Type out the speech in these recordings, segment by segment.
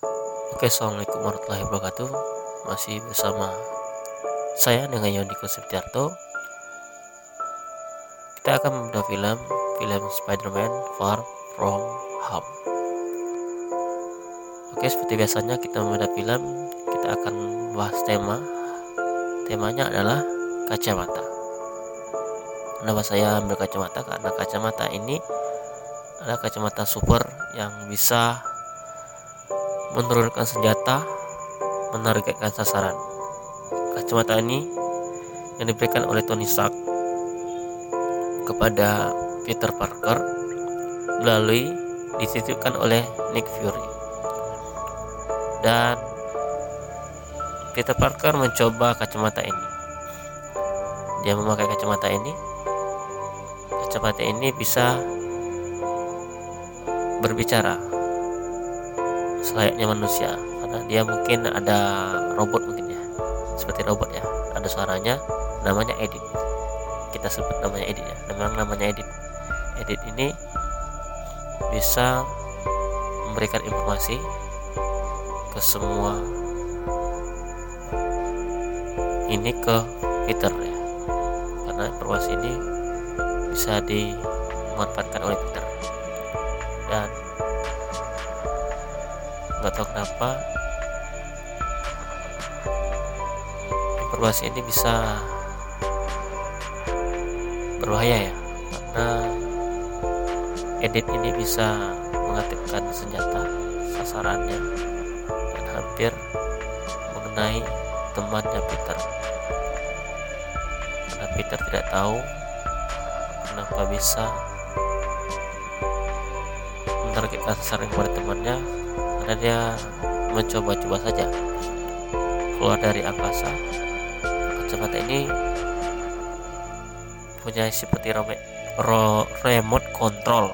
Oke, assalamualaikum warahmatullahi wabarakatuh. Masih bersama saya dengan Yoni Septiarto. Kita akan membedah film film Spider-Man Far From Home. Oke, seperti biasanya kita membedah film, kita akan bahas tema. Temanya adalah kacamata. Kenapa saya ambil kacamata? Karena kacamata ini adalah kacamata super yang bisa menurunkan senjata, menargetkan sasaran. Kacamata ini yang diberikan oleh Tony Stark kepada Peter Parker melalui dititipkan oleh Nick Fury. Dan Peter Parker mencoba kacamata ini. Dia memakai kacamata ini. Kacamata ini bisa berbicara selayaknya manusia. Karena dia mungkin ada robot mungkin ya. Seperti robot ya. Ada suaranya namanya edit. Kita sebut namanya edit ya. Memang namanya edit. Edit ini bisa memberikan informasi ke semua. Ini ke Peter ya. Karena informasi ini bisa dimanfaatkan oleh Peter dan nggak tahu kenapa informasi ini bisa berbahaya ya karena edit ini bisa mengaktifkan senjata sasarannya dan hampir mengenai temannya Peter. Karena Peter tidak tahu kenapa bisa menargetkan sasaran kepada temannya karena dia mencoba-coba saja keluar dari angkasa. Kacamata ini punya seperti remote control.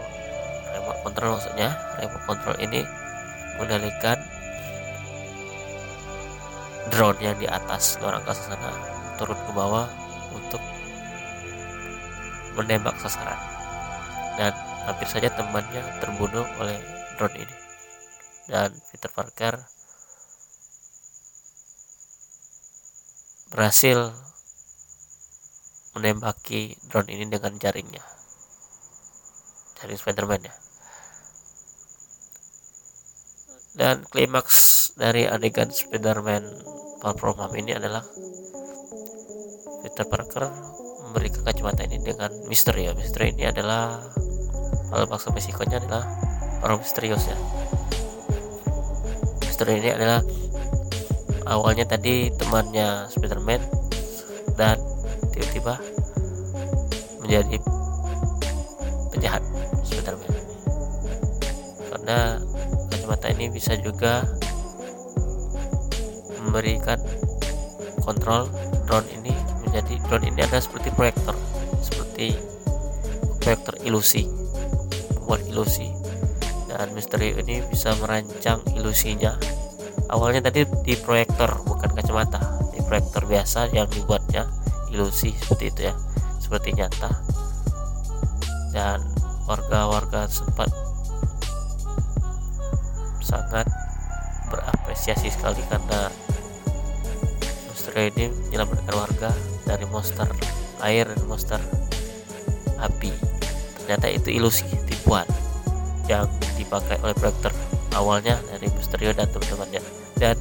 Remote control maksudnya remote control ini mengendalikan drone yang di atas luar angkasa sana turun ke bawah untuk menembak sasaran. Dan hampir saja temannya terbunuh oleh drone ini dan Peter Parker berhasil menembaki drone ini dengan jaringnya. Jaring Spiderman ya. Dan klimaks dari adegan Spiderman Far From Home ini adalah Peter Parker memberikan kacamata ini dengan misteri ya. Misteri ini adalah kalau maksud Meksikonya adalah orang misterius ya Mister ini adalah awalnya tadi temannya Spiderman dan tiba-tiba menjadi penjahat Spiderman. Karena kacamata ini bisa juga memberikan kontrol drone ini menjadi drone ini ada seperti proyektor seperti proyektor ilusi membuat ilusi dan misteri ini bisa merancang ilusinya. Awalnya tadi di proyektor bukan kacamata. Di proyektor biasa yang dibuatnya ilusi seperti itu ya. Seperti nyata. Dan warga-warga sempat sangat berapresiasi sekali karena misteri ini menyelamatkan warga dari monster air dan monster api. Ternyata itu ilusi yang dipakai oleh proyektor awalnya dari Mysterio dan teman-temannya dan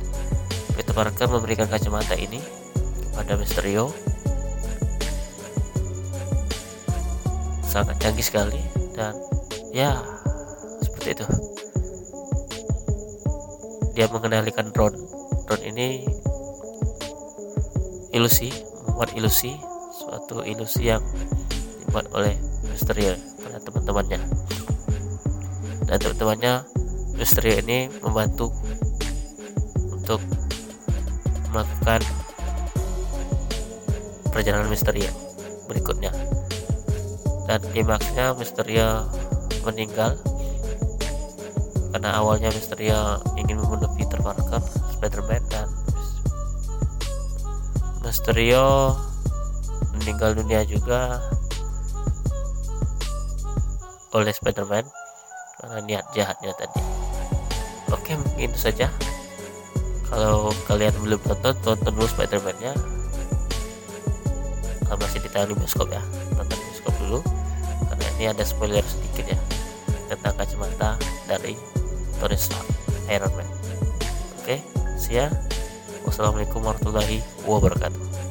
Peter Parker memberikan kacamata ini kepada Mysterio. Sangat canggih sekali dan ya seperti itu. Dia mengendalikan drone. Drone ini ilusi membuat ilusi suatu ilusi yang dibuat oleh Mysterio pada teman-temannya dan teman-temannya ini membantu untuk melakukan perjalanan Mysterio berikutnya. Dan klimaksnya Mysterio meninggal karena awalnya Mysterio ingin membunuh Peter Parker Spider-Man dan Mysterio meninggal dunia juga oleh Spider-Man karena niat jahatnya tadi. Oke mungkin itu saja. Kalau kalian belum tonton tonton dulu Spider-Man nya kalau masih ditayang di bioskop ya. Tonton bioskop dulu. Karena ini ada spoiler sedikit ya. Tentang kacamata dari Tony Stark Iron Man. Oke okay, see ya. Wassalamualaikum warahmatullahi wabarakatuh